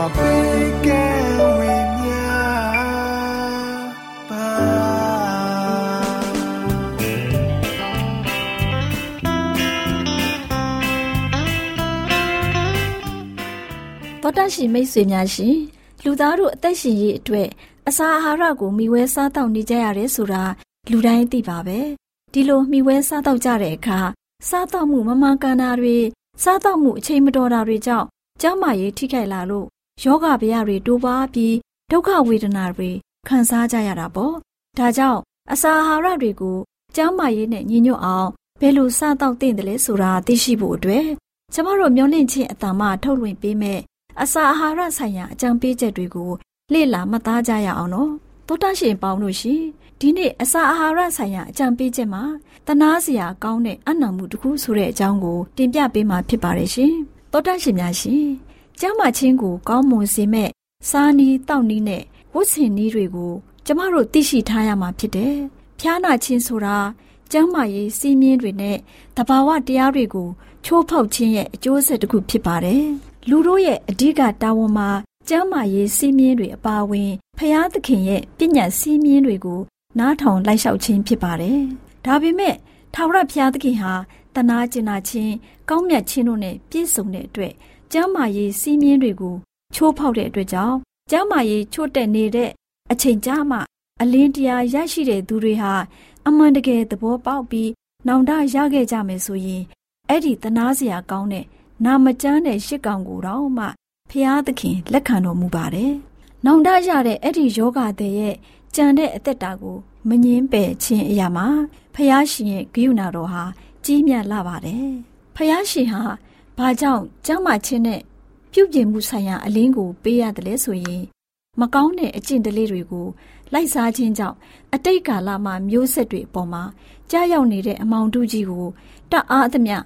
တော်တရှိမိတ်ဆွေများရှင်လူသားတို့အသက်ရှင်ရေးအတွက်အစာအာဟာရကိုမျှဝဲစားတောက်နေကြရတယ်ဆိုတာလူတိုင်းသိပါပဲဒီလိုမျှဝဲစားတောက်ကြတဲ့အခါစားတောက်မှုမမှန်ကန်တာတွေစားတောက်မှုအချိန်မတော်တာတွေကြောင့်ကျန်းမာရေးထိခိုက်လာလို့ ယောဂဗျာတွေတိုးပွားပြီးဒုက္ခဝေဒနာတွေခံစားကြရတာပေါ့။ဒါကြောင့်အစာအာဟာရတွေကိုကျန်းမာရေးနဲ့ညီညွတ်အောင်ဘယ်လိုစားတော့သင့်တယ်လဲဆိုတာသိရှိဖို့အတွက်ကျမတို့မျှဝင့်ခြင်းအတ္တမထုတ်လွှင့်ပေးမဲ့အစာအာဟာရဆိုင်ရာအကြံပေးချက်တွေကိုလေ့လာမှတ်သားကြရအောင်နော်။သောတာရှင်ပေါင်းတို့ရှင်ဒီနေ့အစာအာဟာရဆိုင်ရာအကြံပေးချက်မှာတနာစရာကောင်းတဲ့အနံ့မှုတစ်ခုဆိုတဲ့အကြောင်းကိုတင်ပြပေးမှာဖြစ်ပါတယ်ရှင်။တောတရှင်များရှင် ကျမ်းမာခြင်းကိုကောင်းမွန်စေမဲ့စားနီးတောက်နီးနဲ့ဝတ်ဆင်နီးတွေကို ကျမတို့သိရှိထားရမှာဖြစ်တယ်။ဖျားနာခြင်းဆိုတာကျမ်းမာရေးစီးမြင်တွေနဲ့တဘာဝတရားတွေကိုချိုးဖောက်ခြင်းရဲ့အကျိုးဆက်တစ်ခုဖြစ်ပါတယ်။လူတို့ရဲ့အဓိကတာဝန်မှာကျမ်းမာရေးစီးမြင်တွေအပါအဝင်ဖျားသခင်ရဲ့ပညာစီးမြင်တွေကိုနားထောင်လိုက်လျှောက်ခြင်းဖြစ်ပါတယ်။ဒါပေမဲ့ထာဝရဘုရားသခင်ဟာတနာကျင်နာခြင်းကောင်းမြတ်ခြင်းတို့နဲ့ပြည့်စုံတဲ့အတွက် ကျမ်းမာရေးစီးမြင်တွေကိုချိုးဖောက်တဲ့အတွက်ကြောင့်ကျမ်းမာရေးချို့တက်နေတဲ့အချိန်ကြာမှ အလင်းတရားရရှိတဲ့သူတွေဟာအမှန်တကယ်သဘောပေါက်ပြီးနောင်တရခဲ့ကြမယ်ဆိုရင်အဲ့ဒီတနာစရာကောင်းတဲ့နာမကျမ်းတဲ့ရှစ်ကောင်ကိုတော့မှဖျားသခင်လက်ခံတော်မူပါတယ်။နောင်တရတဲ့အဲ့ဒီယောဂတဲ့ရဲ့ကြံတဲ့အသက်တာကိုမငင်းပယ်ခြင်းအရာမှာဖျားရှင်ရဲ့ဂိယူနာတော်ဟာကြီးမြတ်လာပါတယ်။ဖယားရှင်ဟာ ဘာကြောင့်ကျမ်းမာခြင်းနဲ့ပြုပြင်မှုဆိုင်ရာအလင်းကိုပေးရတယ်လဲဆိုရင်မကောင်းတဲ့အကျင့်တလေးတွေကိုလိုက်စားခြင်းကြောင့်အတိတ်ကာလမှာမျိုးဆက်တွေအပေါ်မှာကြားရောက်နေတဲ့အမောင်တုကြီးကိုတအားအသမျှ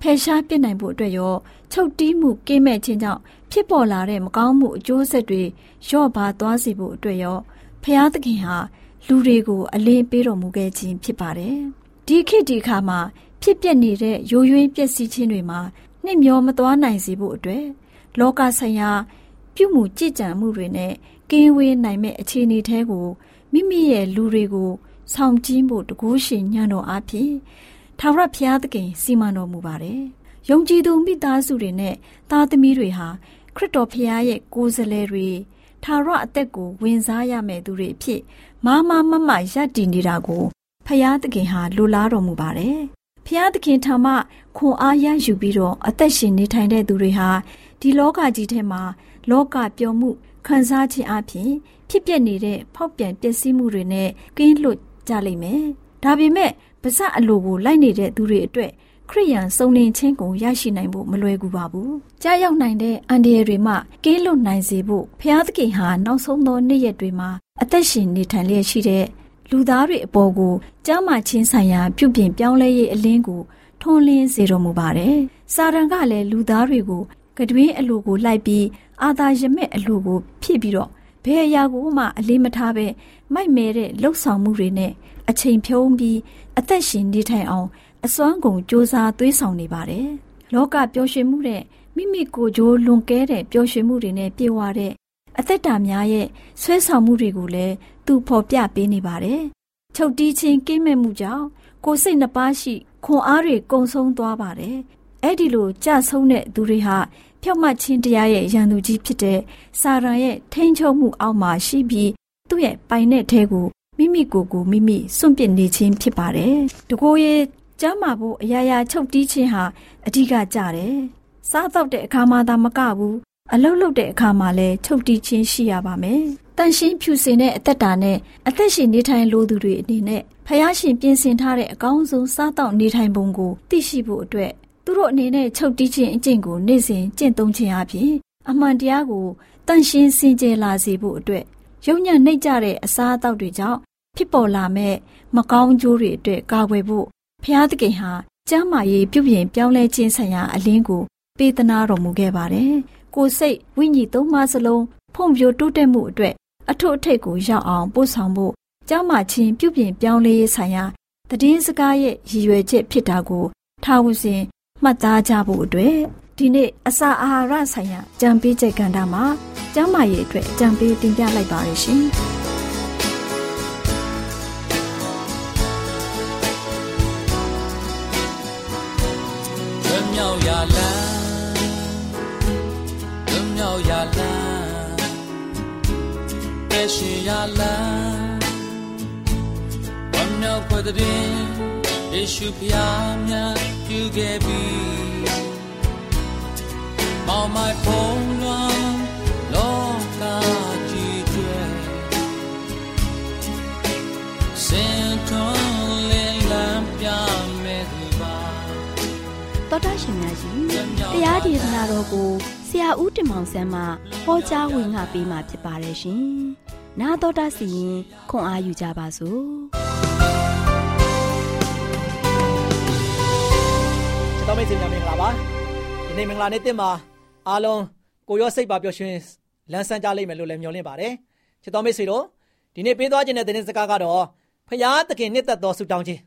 ဖယ်ရှားပစ်နိုင်ဖို့အတွက်ရောချုပ်တီးမှုကင်းမဲ့ခြင်းကြောင့်ဖြစ်ပေါ်လာတဲ့မကောင်းမှုအကျိုးဆက်တွေရော့ပါသွားစေဖို့အတွက်ရောဖျားသခင်ဟာလူတွေကိုအလင်းပေးတော်မူခဲ့ခြင်းဖြစ်ပါတယ်။ဒီခေတ်ဒီခါမှာဖြစ်ပျက်နေတဲ့ရိုးရွေးပျက်စီးခြင်းတွေမှာ နှိမ့်မျောမသွားနိုင်စေဖို့အတွက်လောကဆိုင်ရာပြုမှုကြည်ကြံမှုတွေနဲ့ကင်းဝေးနိုင်မဲ့အခြေအနေထဲကိုမိမိရဲ့လူတွေကိုဆောင်ကျင်းဖို့တကူးရှင်ညံတော်အဖြစ်ထာဝရဘုရားသခင်စီမံတော်မူပါတယ်။ယုံကြည်သူမိသားစုတွေနဲ့သားသမီးတွေဟာခရစ်တော်ဘုရားရဲ့ကိုယ်စားလှယ်တွေထာဝရအသက်ကိုဝင်စားရမယ့်သူတွေအဖြစ်မာမမမရပ်တည်နေတာကိုဖျားသခင်ဟာလိုလားတော်မူပါတယ် ဖျားသခင်ထံမှခွန်အားရယူပြီးတော့အသက်ရှင်နေထိုင်တဲ့သူတွေဟာဒီလောကကြီးထဲမှာလောကပျော်မှုခံစားခြင်းအပြင်ဖြစ်ပျက်နေတဲ့ဖောက်ပြန်ပျက်စီးမှုတွေနဲ့ကင်းလွတ်ကြလိမ့်မယ်။ဒါပေမဲ့ပါဇက်အလိုကိုလိုက်နေတဲ့သူတွေအတွက်ခရိယန်စုံလင်ခြင်းကိုရရှိနိုင်ဖို့မလွယ်ကူပါဘူး။ကြားရောက်နိုင်တဲ့အန္တရာယ်တွေမှကင်းလွတ်နိုင်စေဖို့ဖျားသခင်ဟာနောက်ဆုံးသောနေ့ရက်တွေမှာအသက်ရှင်နေထိုင်လျက်ရှိတဲ့ လူသားတွေအပေါ်ကိုကျမ်းမာခြင်းဆိုင်ရာပြုပြင်ပြောင်းလဲရေးအလင်းကိုထွန်းလင်းစေတော်မူပါတယ်။စာရန်ကလည်းလူသားတွေကိုကတွင်အလိုကိုလိုက်ပြီးအာသာရမဲ့အလိုကိုဖြည့်ပြီးတော့ဘယ်အရာကိုမှအလေးမထားပဲမိုက်မဲတဲ့လှုပ်ဆောင်မှုတွေနဲ့အချိန်ဖြုံးပြီးအသက်ရှင်နေထိုင်အောင်အစွမ်းကုန်စ조사သွေးဆောင်နေပါတယ်။လောကပျော်ရွှင်မှုတဲ့မိမိကိုယ်ကြိုးလွန်ကဲတဲ့ပျော်ရွှင်မှုတွေနဲ့ပြည့်ဝတဲ့ အသက်တာများရဲ့ဆွဲဆောင်မှုတွေကိုလည်းသူဖော်ပြပေးနေပါတယ်။ချုပ်တီးခြင်းကိမဲ့မှုကြောင့်ကိုယ်စိတ်နှပါရှိခွန်အားတွေကုံဆုံးသွားပါတယ်။အဲ့ဒီလိုကြဆုံးတဲ့သူတွေဟာဖြောက်မှတ်ခြင်းတရားရဲ့ရန်သူကြီးဖြစ်တဲ့စာရန်ရဲ့ထိန်ချုပ်မှုအောက်မှာရှိပြီးသူ့ရဲ့ပိုင်တဲ့ထဲကိုမိမိကိုယ်ကိုမိမိစွန့်ပစ်နေခြင်းဖြစ်ပါတယ်။တကိုယ်ရဲ့ကျမ်းမာဖို့အရာရာချုပ်တီးခြင်းဟာအဓိကကြတယ်။စားတော့တဲ့အခါမှသာမကဘူး အလုတ်လုတ်တဲ့အခါမှာလည်းချုပ်တီးခြင်းရှိရပါမယ်။တန်ရှင်းဖြူစင်တဲ့အသက်တာနဲ့အသက်ရှင်နေထိုင်လိုသူတွေအနေနဲ့ဖယားရှင်ပြင်ဆင်ထားတဲ့အကောင်းဆုံးစားတော့နေထိုင်ပုံကိုသိရှိဖို့အတွက်သူတို့အနေနဲ့ချုပ်တီးခြင်းအကျင့်ကိုနေ့စဉ်ကျင့်သုံးခြင်းအပြင်အမှန်တရားကိုတန်ရှင်းစင်ကြယ်လာစေဖို့အတွက်ယုံညံ့နှိပ်ကြတဲ့အစားအသောက်တွေကြောင့်ဖြစ်ပေါ်လာမဲ့မကောင်းကျိုးတွေအတွက်ကာကွယ်ဖို့ဖျားသခင်ဟာကျမ်းမာရေးပြုပြင်ပြောင်းလဲခြင်းဆိုင်ရာအလင်းကိုပေးသနာတော်မူခဲ့ပါတယ်။ ကိုယ်စိတ်ဝိညာဉ်သုံးပါးစလုံးဖွံ့ဖြိုးတိုးတက်မှုအတွက်အထုအထိတ်ကိုရောက်အောင်ပို့ဆောင်ဖို့ကျမ်းမာခြင်းပြုပြင်ပြောင်းလဲရေးဆိုင်ရာတည်င်းစကားရဲ့ရည်ရွယ်ချက်ဖြစ်တာကိုထားဝစဉ်မှတ်သားကြဖို့အတွက်ဒီနေ့အစာအာဟာရဆိုင်ရာကြံပေးချက်ကဏ္ဍမှာကျမ်းမာရေးအတွက်ကြံပေးတင်ပြလိုက်ပါရရှင်။မြောက်ရာလမ်းလွမြောက် ရာလမ်းကဲရှင်ရာလမ်းဝမ်းမြောက်ဖွယ်တဲ့ယေရှုဖျားမြတ်ပြုခဲ့ပြီမောင်မိုင်ဖုံးလွန်လောကကြီးကျွဲစင်ထွန်းလင်းလန်းပြမဲ့သူပါတော်တာရှင်များရှင်တရားဒေသနာတော်ကို ဆရာဦးတင်မောင်ဆန်းမှဟောကြားဝင်ငါပေးมาဖြစ်ပါတယ်ရှင်။나တော်တာစီရင်ခွန်အားယူကြပါစို့။ ချစ်တော်မိတ်ဆွေများမင်္ဂလာပါဒီနေ့မင်္ဂလာနေ့တင်မှာအားလုံးကိုရောစိတ်ပါပျော်ရွှင်လန်းဆန်းကြလိမ့်မယ်လို့လည်းမျှော်လင့်ပါတယ်ချစ်တော်မိတ်ဆွေတို့ဒီနေ့ပေးသွားခြင်းတဲ့သတင်းစကားကတော့ဖရာသခင်နှစ်သက်တော်ဆုတောင်းခြင်း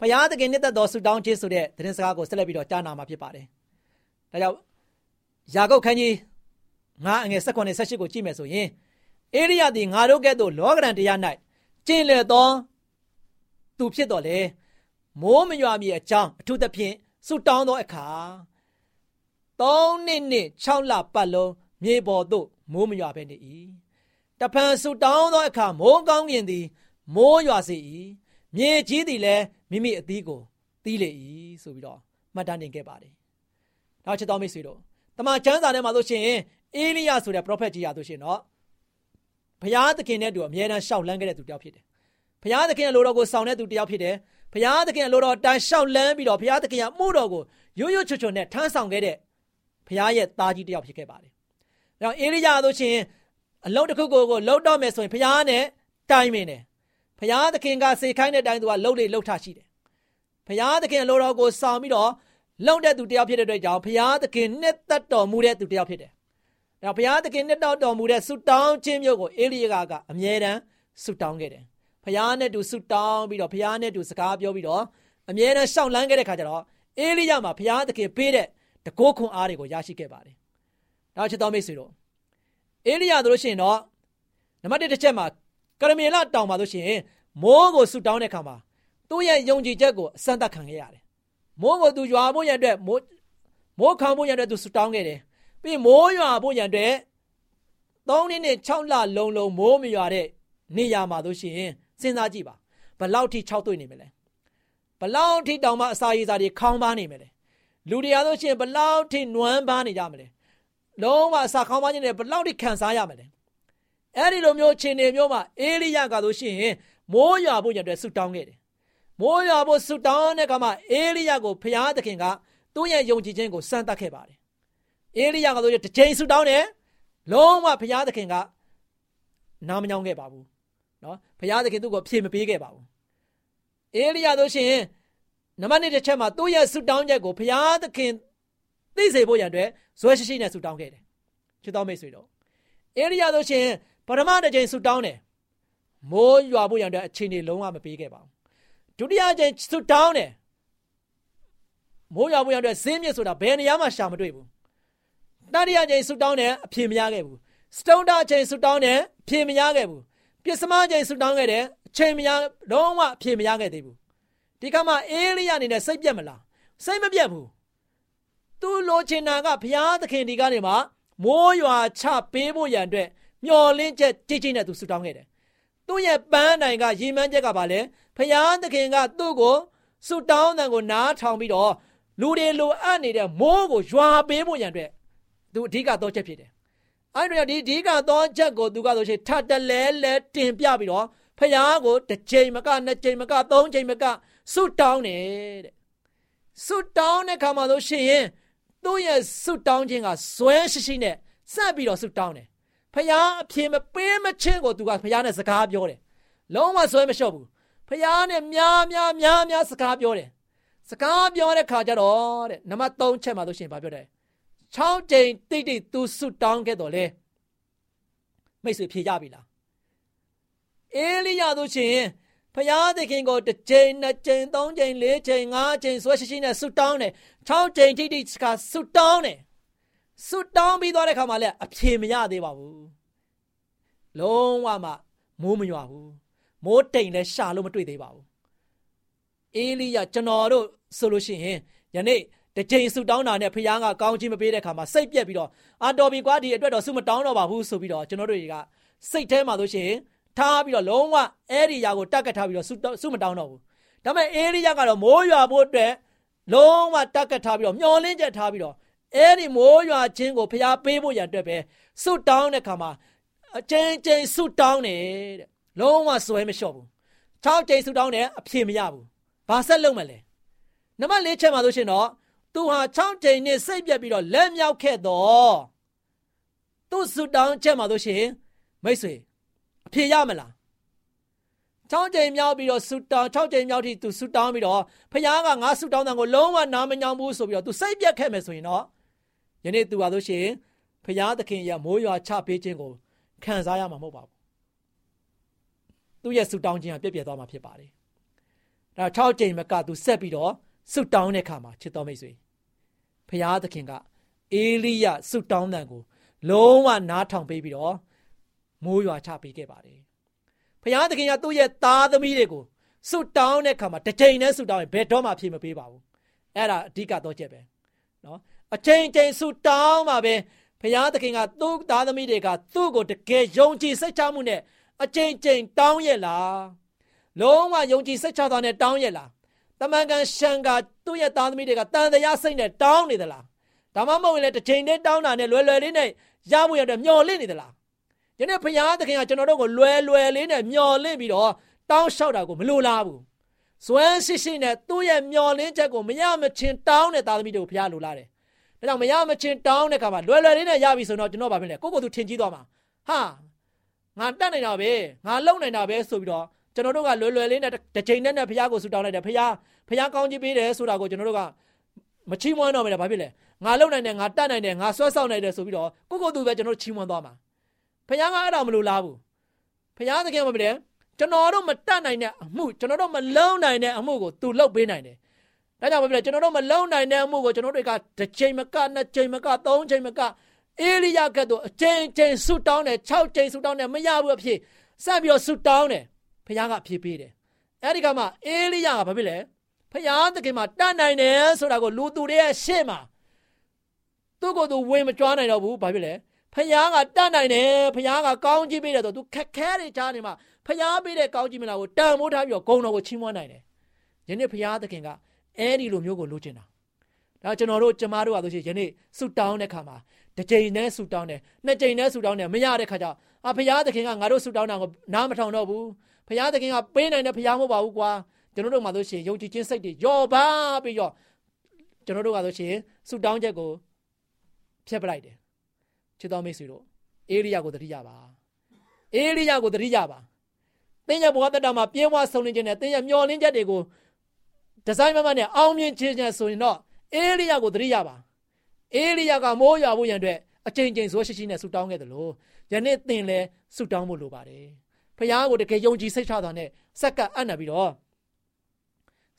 ဖရာသခင်နှစ်သက်တော်ဆုတောင်းခြင်းဆိုတဲ့သတင်းစကားကိုဆက်လက်ပြီးတော့ကြားနာမှာဖြစ်ပါတယ်ဒါကြောင့် ယာကုပ်ခန်းကြီးငါအငယ်၁၉နဲ့၁၈ကိုကြည့်မယ်ဆိုရင်အေရိယသည်ငါတို့ကဲ့သို့လောကရန်တရား၌ကျင့်လေသောသူဖြစ်တော်လေမိုးမရွာမီအကြောင်းအထူးသဖြင့်ဆုတောင်းသောအခါ၃နှစ်နှစ်6လပတ်လုံးမြေပေါ်သို့မိုးမရွာဘဲနေ၏တဖန်ဆုတောင်းသောအခါမိုးကောင်းကင်သည် မိုးရွာစေ၏မြေကြီးသည်လည်းမိမိအသီးကိုတီးလေ၏ဆိုပြီးတော့မှတ်တမ်းတင်ခဲ့ပါတယ်နောက်ချက်တော်မိတ်ဆွေတို့ တမန်ကျမ်းစာထဲမှာဆိုရှင်အေလိယဆိုတဲ့ prophet ကြီးရဆိုရှင်တော့ဘုရားသခင်နဲ့တူအမြဲတမ်းရှောက်လန်းခဲ့တဲ့သူတစ်ယောက်ဖြစ်တယ်ဘုရားသခင်ရဲ့လိုတော်ကိုဆောင်တဲ့သူတစ်ယောက်ဖြစ်တယ်ဘုရားသခင်လိုတော်တန်ရှောက်လန်းပြီးတော့ဘုရားသခင်ရဲ့မှုတော်ကိုရွရွချွတ်ချွတ်နဲ့ထမ်းဆောင်ခဲ့တဲ့ဘုရားရဲ့သားကြီးတစ်ယောက်ဖြစ်ခဲ့ပါတယ်။ဒါအေလိယဆိုရှင်အလုံးတစ်ခုကိုကိုလှုပ်တော့မယ်ဆိုရင်ဘုရားနဲ့တိုင်မင်းတယ်။ဘုရားသခင်ကစေခိုင်းတဲ့တိုင်သူကလှုပ်လေလှုပ်ထရှိတယ်။ဘုရားသခင်လိုတော်ကိုဆောင်ပြီးတော့ လှုပ်တဲ့သူတစ်ယောက်ဖြစ်တဲ့အတွက်ကြောင့်ဘုရားသခင်နှစ်သက်တော်မူတဲ့သူတစ်ယောက်ဖြစ်တယ်။ဒါဘုရားသခင်နှစ်တော်တော်မူတဲ့ဆုတောင်းခြင်းမျိုးကိုအေလိယကအမြဲတမ်းဆုတောင်းခဲ့တယ်။ဖခင်နဲ့တူဆုတောင်းပြီးတော့ဖခင်နဲ့တူစကားပြောပြီးတော့အမြဲတမ်းရှောက်လန်းခဲ့တဲ့ခါကျတော့အေလိယမှာဖခင်သခင်ပေးတဲ့တကောခွန်အားတွေကိုရရှိခဲ့ပါတယ်။နောက်ချစ်တော်မိတ်ဆွေတို့အေလိယတို့လို့ရှိရင်တော့နံပါတ်1တစ်ချက်မှာကရမေလတောင်ပါလို့ရှိရင်မိုးကိုဆုတောင်းတဲ့ခါမှာသူ့ရဲ့ယုံကြည်ချက်ကိုအစမ်းသတ်ခံခဲ့ရတယ်။ မိုးကိုသူရွာဖို့ရန်အတွက်မိုးမိုးခံဖို့ရန်အတွက်သူဆုတောင်းခဲ့တယ်။ပြီးမိုးရွာဖို့ရန်အတွက်၃နှစ်နဲ့6လလုံးလုံးမိုးမရွာတဲ့နေရာမှာလို့ရှိရင်စဉ်းစားကြည့်ပါဘလောက်ထိ6တွေ့နေမလဲဘလောက်ထိတောင်မှအစာရည်စာတွေခေါင်းပါနေမလဲလူတွေအားလို့ရှိရင်ဘလောက်ထိနွမ်းပါနေကြမလဲလုံးဝအစာခေါင်းပါခြင်းတွေဘလောက်ထိခံစားရမလဲအဲ့ဒီလိုမျိုးခြေနေမျိုးမှာအေလိယကလို့ရှိရင်မိုးရွာဖို့ရတဲ့ဆူတောင်းခဲ့တယ် မိုးရွာဖို့ဆူတောင်းတဲ့ကမှအေလိယကိုဖျားသခင်ကသူ့ရဲ့ယုံကြည်ခြင်းကိုစမ်းသပ်ခဲ့ပါတယ်အေလိယကလို့တစ်ချိန်ဆူတောင်းတယ်လုံးဝဖျားသခင်ကနားမညောင်းခဲ့ပါဘူးနော်ဘုရားသခင်သူ့ကိုဖြေမပေးခဲ့ပါဘူးအေလိယတို့ရှင်နံပါတ်1တစ်ချက်မှာသူ့ရဲ့ဆုတောင်းချက်ကိုဘုရားသခင်သိစေဖို့ရန်အတွက်ဇွဲရှိရှိနဲ့ဆုတောင်းခဲ့တယ်ချစ်တော်မိတ်ဆွေတို့အေလိယဆိုရှင်ပထမတစ်ချိန်ဆူတောင်းတယ်မိုးရွာဖို့ရတဲ့အခြေအနေလုံးဝမပေးခဲ့ပါဘူး ဒုတိယချိန်ဆူတောင်းတယ်မိုးရွာဖို့ရတဲ့ဇင်းမြစ်ဆိုတာဘယ်နေရာမှရှာမတွေ့ဘူးတတိယချိန်ဆူတောင်းတယ်အဖြေမရခဲ့ဘူးစတုန်တာချိန်ဆူတောင်းတယ်အဖြေမရခဲ့ဘူးပြစ်စမချိန်ဆူတောင်းခဲ့တယ်အချိန်မရလုံးဝအဖြေမရခဲ့သေးဘူးဒီကမှအေလိယအနေနဲ့စိတ်ပြက်မလားစိတ်မပြက်ဘူးသူလိုချင်တာကဘုရားသခင်ဒီကနေမှမိုးရွာချပေးဖို့ရန်အတွက်မျော်လင့်ချက်ကြိတ်ကြိတ်နဲ့သူဆူတောင်းခဲ့တယ်။ သူ့ရဲ့ပန်းတိုင်ကရည်မှန်းချက်ကပါလေဘုရားသခင်ကသူ့ကိုဆူတောင်းတဲ့ကိုနားထောင်ပြီးတော့လူတွေလိုအပ်နေတဲ့မိုးကိုရွာပေးဖို့ရန်အတွက်သူအဓိကတော့ချက်ဖြစ်တယ်။အဲဒီတော့ဒီအဓိကတော့ချက်ကိုသူကဆိုရှင်ထပ်တလဲလဲတင်ပြပြီးတော့ဖယားကိုတစ်ချိန်မကနှစ်ချိန်မကသုံးချိန်မကဆုတောင်းတယ်တဲ့ဆုတောင်းတဲ့ခါမှာဆိုရှင်သူ့ရဲ့ဆုတောင်းခြင်းကဇွဲရှိရှိနဲ့စပ်ပြီးတော့ဆုတောင်းတယ် ဖယားအဖြေမပေးမချင်းကိုသူကဖယားနဲ့စကားပြောတယ်လုံးဝဇွဲမလျှော့ဘူးဖယားနဲ့များများများများစကားပြောတယ်စကားပြောတဲ့ခါကျတော့တဲ့နံပါတ်3ချက်မှာဆိုရှင်ဗာပြောတယ်6ကြိမ်တိတ်တိတ်သူဆုတောင်းခဲ့တော့လေမိတ်ဆွေဖြေကြပြီလားအေလိယတို့ရှင်ဖျားသခင်ကိုတစ်ချိန်နှစ်ချိန်သုံးချိန်လေးချိန်ငါးချိန်ဆွဲရှိရှိနဲ့ဆုတောင်းတယ်6ချိန်ထိတိကဆုတောင်းတယ် ဆုတောင်းပြီးသွားတဲ့ခါမှာလည်းအဖြေမရသေးပါဘူးလုံးဝမှမိုးမရွာဘူးမိုးတိမ်လည်းရှာလို့မတွေ့သေးပါဘူးအေလိယကျွန်တော်တို့ဆိုလို့ရှိရင်ယနေ့တစ်ချိန်ဆုတောင်းတာနဲ့ဖခင်ကကောင်းချီးမပေးတဲ့ခါမှာစိတ်ပြက်ပြီးတော့အာတော်ပြီကွာဒီအတွက်တော့ဆုမတောင်းတော့ပါဘူးဆိုပြီးတော့ကျွန်တော်တို့တွေကစိတ်ထဲမှာဆိုရှင်ထားပြီးတော့လုံးဝအဲ့ဒီຢာကိုတက်ကတ်ထားပြီးတော့ဆုမတောင်းတော့ဘူးဒါပေမဲ့အေလိယကတော့မိုးရွာဖို့အတွက်လုံးဝတက်ကတ်ထားပြီးတော့မျောလင်းချက်ထားပြီးတော့ အဲ့ဒီမိုးရွာခြင်းကိုဖျားပေးဖို့ရအတွက်ပဲဆုတောင်းတဲ့ခါမှာအချင်းချင်းဆုတောင်းတယ်တဲ့လုံးဝစွဲမလျှော့ဘူး၆ကြိမ်ဆုတောင်းတယ်အဖြေမရဘူးဘာဆက်လုပ်မလဲနံပါတ်၄ချက်မှာဆိုရှင်တော့သူဟာ6ကြိမ်နဲ့စိတ်ပြက်ပြီးတော့လက်မြောက်ခဲ့တော့သူဆုတောင်းချက်မှာဆိုရှင်မိတ်ဆွေအဖြေရမလား6ကြိမ်မြောက်ပြီးတော့ဆုတောင်း6ကြိမ်မြောက်ထိသူဆုတောင်းပြီးတော့ဖခင်ကငါဆုတောင်းတဲ့ကိုလုံးဝနားမညောင်းဘူးဆိုပြီးတော့သူစိတ်ပြက်ခဲ့မယ်ဆိုရင်တော့ ယနေ့သူပါလို့ရှိရင်ဖခင်သခင်ရဲ့မိုးရွာချပေးခြင်းကိုခံစားရမှာမဟုတ်ပါဘူးသူ့ရဲ့ဆုတောင်းခြင်းကပြည့်ပြည့်သွားမှာဖြစ်ပါတယ်ဒါ6ကြိမ်မကသူဆက်ပြီးတော့ဆုတောင်းတဲ့အခါမှာချစ်တော်မိတ်ဆွေဖခင်သခင်ကအေလိယဆုတောင်းတဲ့ကိုလုံးဝနားထောင်ပေးပြီးတော့မိုးရွာချပေးခဲ့ပါတယ်။ဖခင်သခင်ကသူ့ရဲ့သားသမီးတွေကိုဆုတောင်းတဲ့အခါမှာတစ်ချိန်နဲ့ဆုတောင်းရင်ဘယ်တော့မှဖြေမပေးပါဘူး။အဲ့ဒါအဓိကတော့ချက်ပဲ။နော် အချိန်ချိန်ဆုတောင်းမှာပဲဖခင်သခင်ကသူ့သားသမီးတွေကသူ့ကိုတကယ်ယုံကြည်စိတ်ချမှုနဲ့အချိန်ချိန်တောင်းရဲ့လား။လုံးဝယုံကြည်စိတ်ချတာနဲ့တောင်းရဲ့လား။တမန်ကန်ရှန်ကသူ့ရဲ့သားသမီးတွေကတန်တရားစိတ်နဲ့တောင်းနေသလား။ဒါမှမဟုတ်ရင်လည်းတစ်ချိန်တည်းတောင်းတာနဲ့လွယ်လွယ်လေးနဲ့ရဖို့ရတဲ့မျော်လင့်နေသလားယနေ့ဘုရားသခင်ကကျွန်တော်တို့ကိုလွယ်လွယ်လေးနဲ့မျော်လင့်ပြီးတော့တောင်းလျှောက်တာကိုမလိုလားဘူးဇွမ်းရှိရှိနဲ့သူ့ရဲ့မျော်လင့်ချက်ကိုမရမချင်းတောင်းတဲ့သားသမီးတွေကိုဘုရားလိုလားတယ် ဒါကြောင့်မရမချင်းတောင်းတဲ့ခါမှာလွယ်လွယ်လေးနဲ့ရပြီဆိုတော့ကျွန်တော်ဗာဖြစ်လဲကိုကိုသူထင်ကြီးသွားမှာဟာငါတတ်နိုင်တာပဲငါလုံနိုင်တာပဲဆိုပြီးတော့ကျွန်တော်တို့ကလွယ်လွယ်လေးနဲ့တစ်ချိန်နဲ့နဲ့ဘုရားကိုဆုတောင်းလိုက်တယ်ဘုရားဘုရားကောင်းကြီးပေးတယ်ဆိုတာကိုကျွန်တော်တို့ကမချီးမွမ်းတော့မယ်ဘာဖြစ်လဲငါလုံနိုင်တယ်ငါတတ်နိုင်တယ်ငါဆွဲဆောက်နိုင်တယ်ဆိုပြီးတော့ကိုကိုသူပဲကျွန်တော်ချီးမွမ်းသွားမှာဖခင်ကအဲ့ဒါမလို့လားဘူးဖခင်သခင်မပြတယ်ကျွန်တော်တို့မတတ်နိုင်တဲ့အမှုကျွန်တော်တို့မလုံနိုင်တဲ့အမှုကိုသူလုပ်ပေးနိုင်တယ် ဒါကြောင့်မပြတယ်ကျွန်တော်တို့မလုံနိုင်တဲ့အမှုကိုကျွန်တော်တို့ကတစ်ချိန်မကနှစ်ချိန်မကသုံးချိန်မကအေလိယကဲ့သို့အချိန်ချိန်ဆူတောင်းတယ်6ချိန်ဆူတောင်းတယ်မရဘူးအဖြစ်ဆက်ပြီးတော့ဆူတောင်းတယ်ဖခင်ကအဖြစ်ပေးတယ်အဲ့ဒီကမှအေလိယကဘာဖြစ်လဲဖခင်သခင်မှာတတ်နိုင်တယ်ဆိုတာကိုလူသူတွေရဲ့ရှေ့မှာသူ့ကိုယ်သူဝင်မကြွားနိုင်တော့ဘူးဘာဖြစ်လဲဖယားကတတ်နိုင်တယ်ဖယားကကောင်းကြီးပေးတယ်ဆိုသူခက်ခဲတွေကြားနေမှာဖယားပေးတဲ့ကောင်းကြီးမလားကိုတန်မိုးထားပြီးတော့ဂုံတော်ကိုချီးမွမ်းနိုင်တယ်ယနေ့ဖယားသခင်က အဲဒီလိုမျိုးကိုလိုချင်တာဒါကျွန်တော်တို့ကျမတို့ကဆိုရှင်ယနေ့ဆူတောင်းတဲ့ခါမှာတစ်ကြိမ်နဲ့ဆူတောင်းတယ်နှစ်ကြိမ်နဲ့ဆူတောင်းတယ်မရတဲ့ခါကျအာဖယားသခင်ကငါတို့ဆူတောင်းတာကိုနားမထောင်တော့ဘူးဖယားသခင်ကပေးနိုင်တဲ့ဖယားမဟုတ်ပါဘူးကွာကျွန်တော်တို့မှဆိုရှင်ယုံကြည်ခြင်းစိတ်တွေယောပါပြီးတော့ကျွန်တော်တို့ကဆိုရှင်ဆူတောင်းချက်ကိုဖျက်ပလိုက်တယ်ချစ်တော်မိတ်ဆွေတို့အေလိယကိုတတိယပါအေလိယကိုတတိယပါသင်ရဲ့ဘဝတက်တာမှာပြင်းဝဆုံလင်းခြင်းနဲ့သင်ရဲ့မျောလင်းချက်တွေကို ဒီဇိုင်းမမနဲ့အောင်မြင်ခြင်းနဲ့ဆိုရင်တော့အေလိယကိုတတိယပါအေလိယကမိုးရွာဖို့ရန်အတွက်အချိန်ချင်းဆိုရှိရှိနဲ့ဆုတောင်းခဲ့တယ်လို့ယနေ့သင်လည်းဆုတောင်းဖို့လိုပါတယ်ဖခင်ကိုတကယ်ယုံကြည်စိတ်ချတာနဲ့စက္ကပ်အံ့နပြီးတော့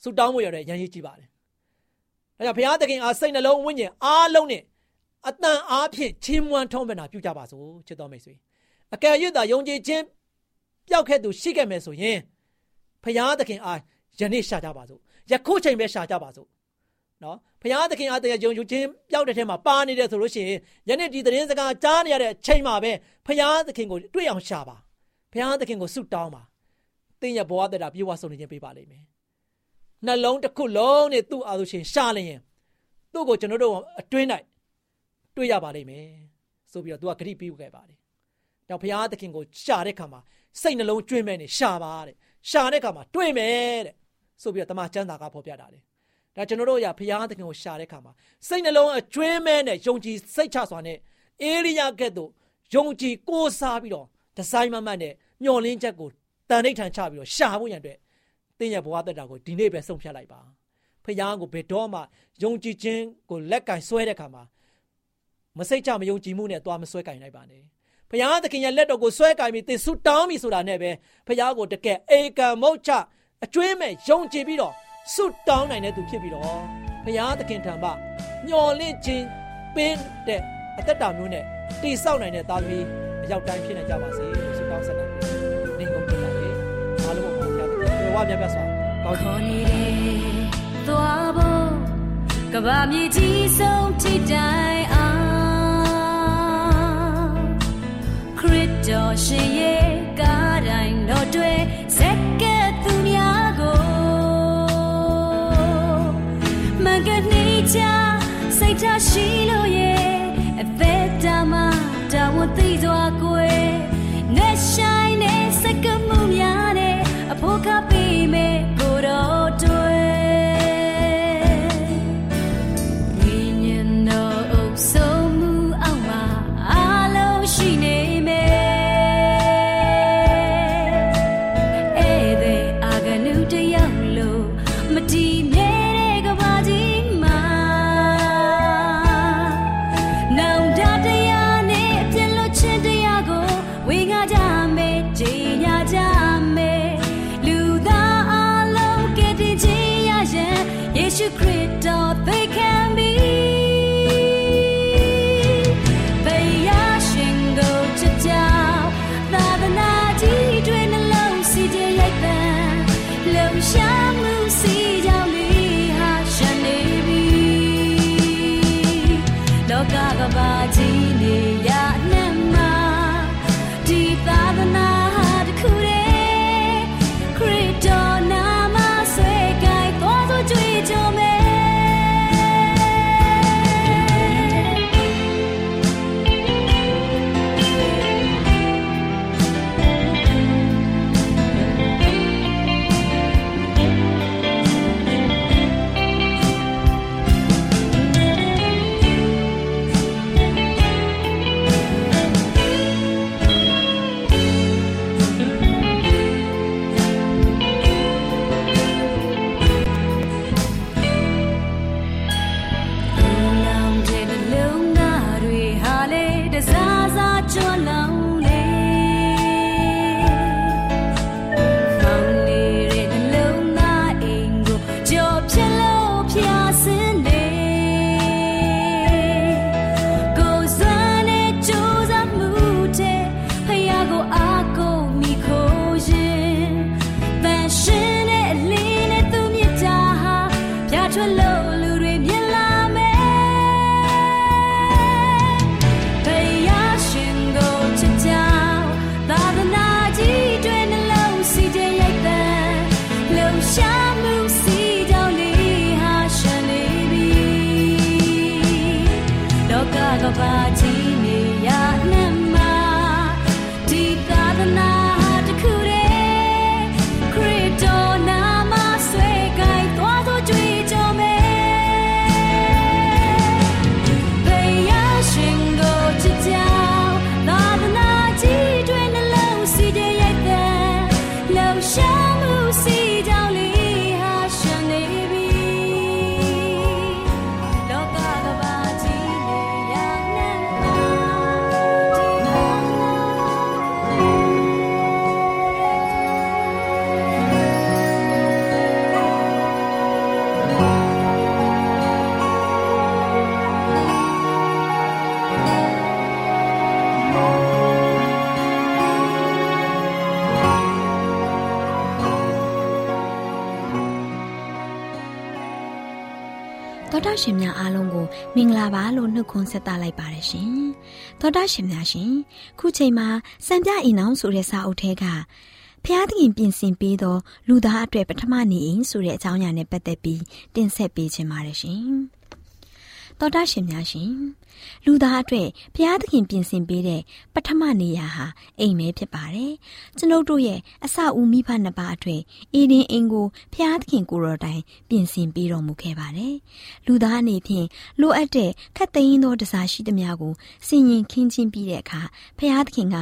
ဆုတောင်းဖို့ရတဲ့ရန်ရည်ကြည့်ပါတယ်။ဒါကြောင့်ဘုရားသခင်အားစိတ်နှလုံးဝိညာဉ်အားလုံးနဲ့အတန်အားဖြင့်ချီးမွမ်းထုံးပနာပြုကြပါစို့ချစ်တော်မိတ်ဆွေ။အကယ်၍သာယုံကြည်ခြင်းပျောက်ခဲ့သူရှိခဲ့မယ်ဆိုရင်ဘုရားသခင်အားယနေ့ရှာကြပါစို့။ ယခုချိန်ပဲရှာကြပါစို့။နော်ဘုရားသခင်အားတရားယုံကြည်ခြင်းပျောက်တဲ့ထဲမှာပါနေတယ်ဆိုလို့ရှိရင်ယနေ့ဒီသတင်းစကားကြားနေရတဲ့ချိန်မှာပဲဘုရားသခင်ကိုတွေ့အောင်ရှာပါ။ဘုရားသခင်ကိုဆုတောင်းပါ။သင်ရဲ့ဘဝတတာပြေဝဆုံးနေခြင်းပေးပါလိမ့်မယ်။နှလုံးတစ်ခုလုံးနဲ့သူ့အာလို့ရှင်ရှာလျင်သူ့ကိုကျွန်တော်တို့အတွင်း၌တွေ့ရပါလိမ့်မယ်ဆိုပြီးတော့သူကဂရိပြုခဲ့ပါတယ်။တော့ဘုရားသခင်ကိုရှာတဲ့ခါမှာစိတ်နှလုံးကျွင်းမဲ့နေရှာပါတဲ့။ရှာတဲ့ခါမှာတွေ့မယ်တဲ့။ ဆိုပြီးတော့တမန်ကျမ်းစာကဖော်ပြတာတယ်။ဒါကျွန်တော်တို့ရဘုရားသခင်ကိုရှာတဲ့ခါမှာစိတ်နှလုံးအကျွင်းမဲ့နဲ့ယုံကြည်စိတ်ချစွာနဲ့အေလိယကဲ့သို့ယုံကြည်ကိုးစားပြီးတော့ဒီဇိုင်းမမတ်နဲ့မျော်လင့်ချက်ကိုတန်ဋိဌာန်ချပြီးတော့ရှာဖို့ရန်အတွက်တင်းရဲ့ဘဝတက်တာကိုဒီနေ့ပဲဆုံးဖြတ်လိုက်ပါဖခင်ကိုဘယ်တော့မှယုံကြည်ခြင်းကိုလက်ကင်ဆွဲတဲ့ခါမှာမစိတ်ချမယုံကြည်မှုနဲ့သွားမဆွဲကင်လိုက်ပါနဲ့ဖခင်သခင်ရဲ့လက်တော်ကိုဆွဲကင်ပြီးတင်ဆုတောင်းပြီဆိုတာနဲ့ပဲဖခင်ကိုတကယ်အေကံမုတ်ချ အကျွေးမဲ့ယုံကြည်ပြီးတော့ဆုတောင်းနိုင်တဲ့သူဖြစ်ပြီးတော့ဖခင်သခင်ထံမှမျော်လင့်ခြင်းပင်တဲ့အသက်တာမျိုးနဲ့တိဆောက်နိုင်တဲ့သားသမီးအရောက်တိုင်းဖြစ်နိုင်ကြပါစေလို့ဆုတောင်းဆက်တာနေကုန်ကြပါလေအားလုံးပါဘုရားသခင်ဘဝမြတ်မြတ်စွာကောင်းချီးခေါ်နေတယ်သွားဖို့ကဘာမြေကြီးဆုံးထိတိုင်အောင်ခရစ်တော်ရှင်ရဲ့ကားတိုင်းတော်တွေ ချစိတ်ချရှိလို့ လော တာရှင်များအားလုံးကိုမင်္ဂလာပါလို့နှုတ်ခွန်းဆက်သလိုက်ပါတယ်ရှင်။သောတာရှင်များရှင်ခုချိန်မှာစံပြအိမ်အောင်ဆိုတဲ့စာအုပ်ထဲကဖျားသခင်ပြင်ဆင်ပေးသော လူသားအတွက်ပထမနေအိမ်ဆိုတဲ့အကြောင်းအရာနဲ့ပတ်သက်ပြီးတင်ဆက်ပေးခြင်းပါတယ်ရှင်။ သောတာရှင်များရှင်လူသားအတွက်ဘုရားသခင်ပြင်ဆင်ပေးတဲ့ပထမနေရာဟာအိမ်ပဲဖြစ်ပါတယ်။ကျွန်ုပ်တို့ရဲ့အစအဦးမိဘနှစ်ပါးအတွက်အေဒင်အိမ်ကိုဘုရားသခင်ကိုယ်တော်တိုင်ပြင်ဆင်ပေးတော်မူခဲ့ပါတယ်။လူသားအနေဖြင့်လိုအပ်တဲ့ခတ်သိမ်းသောတစားရှိသမျှကိုစင်ရင်ခင်းချင်းပြီးတဲ့အခါဘုရားသခင်က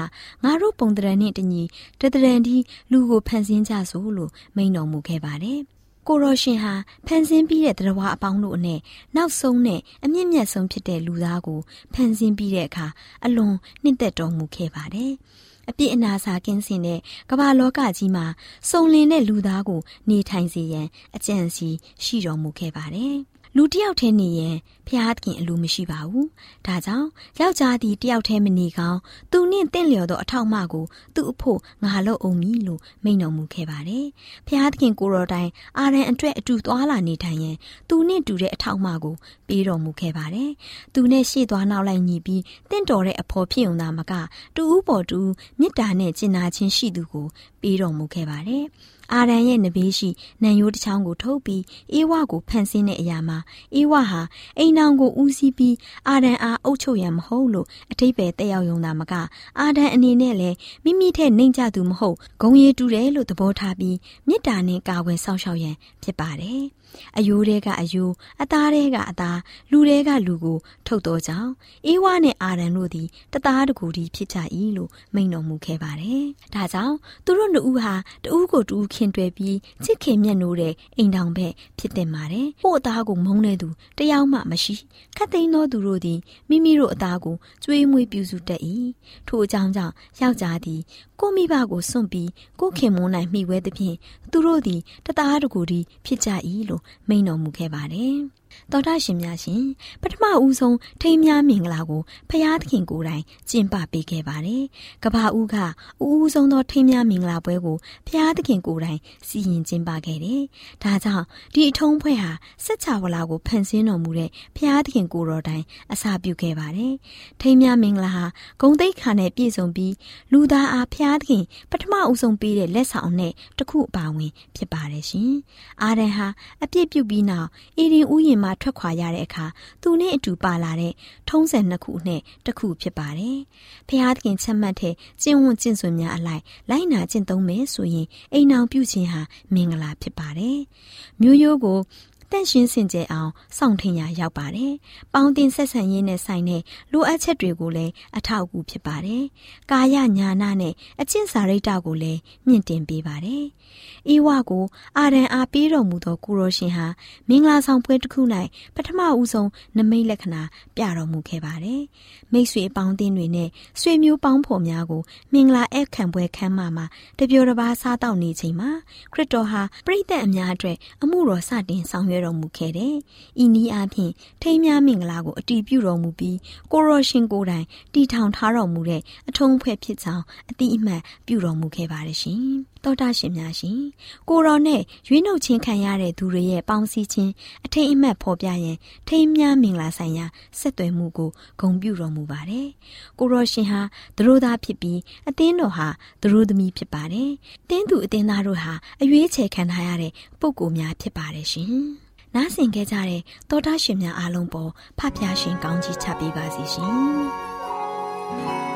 ငါတို့ပုံတရံနှင့်တညီတတရံဒီလူကိုဖန်ဆင်းကြစို့လို့မိန့်တော်မူခဲ့ပါတယ်။ ကိုရောရှင်ဟာဖန်ဆင်းပြီးတဲ့တရားအပေါင်းတို့အနဲ့နောက်ဆုံးနဲ့အမြင့်မြတ်ဆုံးဖြစ်တဲ့လူသားကိုဖန်ဆင်းပြီးတဲ့အခါအလွန်နှစ်သက်တော်မူခဲ့ပါတယ်။အပြစ်အနာစာကင်းစင်တဲ့ကမ္ဘာလောကကြီးမှာစုံလင်တဲ့လူသားကို နေထိုင်စေရန်အကြံစီရှိတော်မူခဲ့ပါတယ်။ လူတယောက်တည်းနေရင်ဖျားသခင်အလိုမရှိပါဘူး။ဒါကြောင့်ယောက်ျားသည်တယောက်တည်းမနေကောင်းသူနှင့်တင့်လျော်သောအထောက်အမကိုသူ့အဖို့ငါလုပ်အောင်မည်လို့မိန့်တော်မူခဲ့ပါတယ်။ဖျားသခင်ကိုတော်တိုင်အာရန်အတွက်အတူသွားလာနေထိုင်ရင်သူနှင့်တူတဲ့အထောက်အမကိုပေးတော်မူခဲ့ပါတယ်။သူနဲ့ရှေ့သွားနောက်လိုက်ညီပြီးတင့်တော်တဲ့အဖော်ဖြစ်ုံသာမကတူဦးပေါ်တူမေတ္တာနဲ့ကျင်နာခြင်းရှိသူကိုပေးတော်မူခဲ့ပါတယ်။ အာရန်ရဲ့နဘေးရှိနံရိုးတစ်ချောင်းကိုထုတ်ပြီးအေးဝကိုဖန်ဆင်းတဲ့အရာမှာအေးဝဟာအိမ်နောင်ကိုဦးစီးပြီးအာရန်အားအုပ်ချုပ်ရန်မဟုတ်လို့အထိပ္ပယ်တက်ရောက်ယုံတာမကအာရန်အနေနဲ့လည်းမိမိထက်နှိမ်ကြသူမဟုတ်ဂုံရည်တူတယ်လို့သဘောထားပြီးမေတ္တာနဲ့ကာဝယ်စောင့်ရှောက်ရန်ဖြစ်ပါတယ်။အယိုးတဲကအယိုးအသားတဲကအသားလူတဲကလူကို ထုတ်တော်ကြောင်းအေးဝါနဲ့အာရန်တို့သည်တသားတကူတည်းဖြစ်ကြ၏လို့မိန့်တော်မူခဲ့ပါတယ်။ဒါကြောင့်သူတို့နှစ်ဦးဟာတဦးကိုတူခင်တွယ်ပြီးချစ်ခင်မြတ်နိုးတဲ့အိမ်တောင်ဘက်ဖြစ်တင်ပါတယ်။ဟို့အသားကိုမုန်းတဲ့သူတယောက်မှမရှိခတ်သိမ်းသောသူတို့သည်မိမိတို့အသားကိုကျွေးမွေးပြုစုတတ်၏။ထို့အကြောင်းကြောင့်ယောက်ျားသည်ကိုမိဘကိုစွန့်ပြီးကိုခင်မွန်းနိုင်မိဝဲသဖြင့်သူတို့သည်တသားတကူတည်းဖြစ်ကြ၏လို့မိန့်တော်မူခဲ့ပါတယ်။ တော်တာရှင်များရှင်ပထမဦးဆုံးထိမ်းများမင်္ဂလာကိုဖရာသခင်ကိုယ်တိုင်ကျင်းပပေးခဲ့ပါတယ်။ကဘာဦးကဦးဦးဆုံးသောထိမ်းများမင်္ဂလာပွဲကိုဖရာသခင်ကိုယ်တိုင်စီရင်ကျင်းပခဲ့တယ်။ဒါကြောင့်ဒီအထုံးဖွဲ့ဟာစัจ java လာကိုဖန်ဆင်းတော်မူတဲ့ဖရာသခင်ကိုယ်တော်တိုင်အစာပြုခဲ့ပါတယ်။ထိမ်းများမင်္ဂလာဟာဂုံတိတ်ခါနဲ့ပြည့်စုံပြီးလူသားအားဖရာသခင်ပထမဦးဆုံးပေးတဲ့လက်ဆောင်နဲ့တခုအပါဝင်ဖြစ်ပါတယ်ရှင်။အာရန်ဟာအပြစ်ပြုပြီးနောက်အေဒင်ဥယျာဉ်မှထွက်ခွာရတဲ့အခါသူနဲ့အတူပါလာတဲ့ထုံးစံနှစ်ခုနဲ့တစ်ခုဖြစ်ပါတယ်။ဖျားသခင်ချက်မှတ်တဲ့ကျင့်ဝတ်ကျင့်စွန်များအလိုက်လိုက်နာကျင့်သုံးမယ်ဆိုရင်အိမ်အောင်ပြုခြင်းဟာမင်္ဂလာဖြစ်ပါတယ်။မျိုးရိုးကို တန့်ရှင်းစင်ကြယ်အောင်စောင့်ထင်ရာရောက်ပါတယ်။ပေါင်းတင်ဆက်ဆံရေးနဲ့ဆိုင်တဲ့လိုအပ်ချက်တွေကိုလည်းအထောက်အကူဖြစ်ပါတယ်။ကာယညာနာနဲ့အကျင့်စာရိတ္တကိုလည်းမြင့်တင်ပေးပါတယ်။အေဝါကိုအာရန်အားပေးတော်မူသောကုရောရှင်ဟာမင်္ဂလာဆောင်ပွဲတစ်ခု၌ပထမဦးဆုံးနမိတ်လက္ခဏာပြတော်မူခဲ့ပါတယ်။မိတ်ဆွေပေါင်းတင်တွေနဲ့ဆွေမျိုးပေါင်းဖော်များကိုမင်္ဂလာဧည့်ခံပွဲခန်းမမှာတပြိုတစ်ပါးစားတောက်နေချိန်မှာခရစ်တော်ဟာပရိသတ်အများအတွက်အမှုတော်စတင်ဆောင်ရွက်တော်မူခဲ့တယ်။ဤနည်းအားဖြင့်ထိမ်းများမင်္ဂလာကိုအတီးပြုတော်မူပြီးကိုရောရှင်ကိုယ်တိုင်တီထောင်ထားတော်မူတဲ့အထုံးဖွဲ့ဖြစ်ကြောင်းအတိအမှန်ပြုတော်မူခဲ့ပါတယ်ရှင်။တောတာရှင်များရှင်ကိုရောနဲ့ရွေးနှုတ်ချင်းခံရတဲ့သူတွေရဲ့ပေါင်းစည်းခြင်းအထိတ်အမှတ်ဖော်ပြရင်ထိမ်းများမင်္ဂလာဆိုင်ရာဆက်သွယ်မှုကိုဂုဏ်ပြုတော်မူပါတယ်။ကိုရောရှင်ဟာသူတို့သားဖြစ်ပြီးအသင်းတော်ဟာသူတို့သမီးဖြစ်ပါတယ်။တင်းသူအသင်းသားတို့ဟာအရွေးချယ်ခံထားရတဲ့ပုဂ္ဂိုလ်များဖြစ်ပါတယ်ရှင်။ နားဆင်ခဲ့ကြတဲ့တောတာရှင်များအားလုံးပေါ်ဖဖျားရှင်ကောင်းကြီးချပေးပါစီရှင်။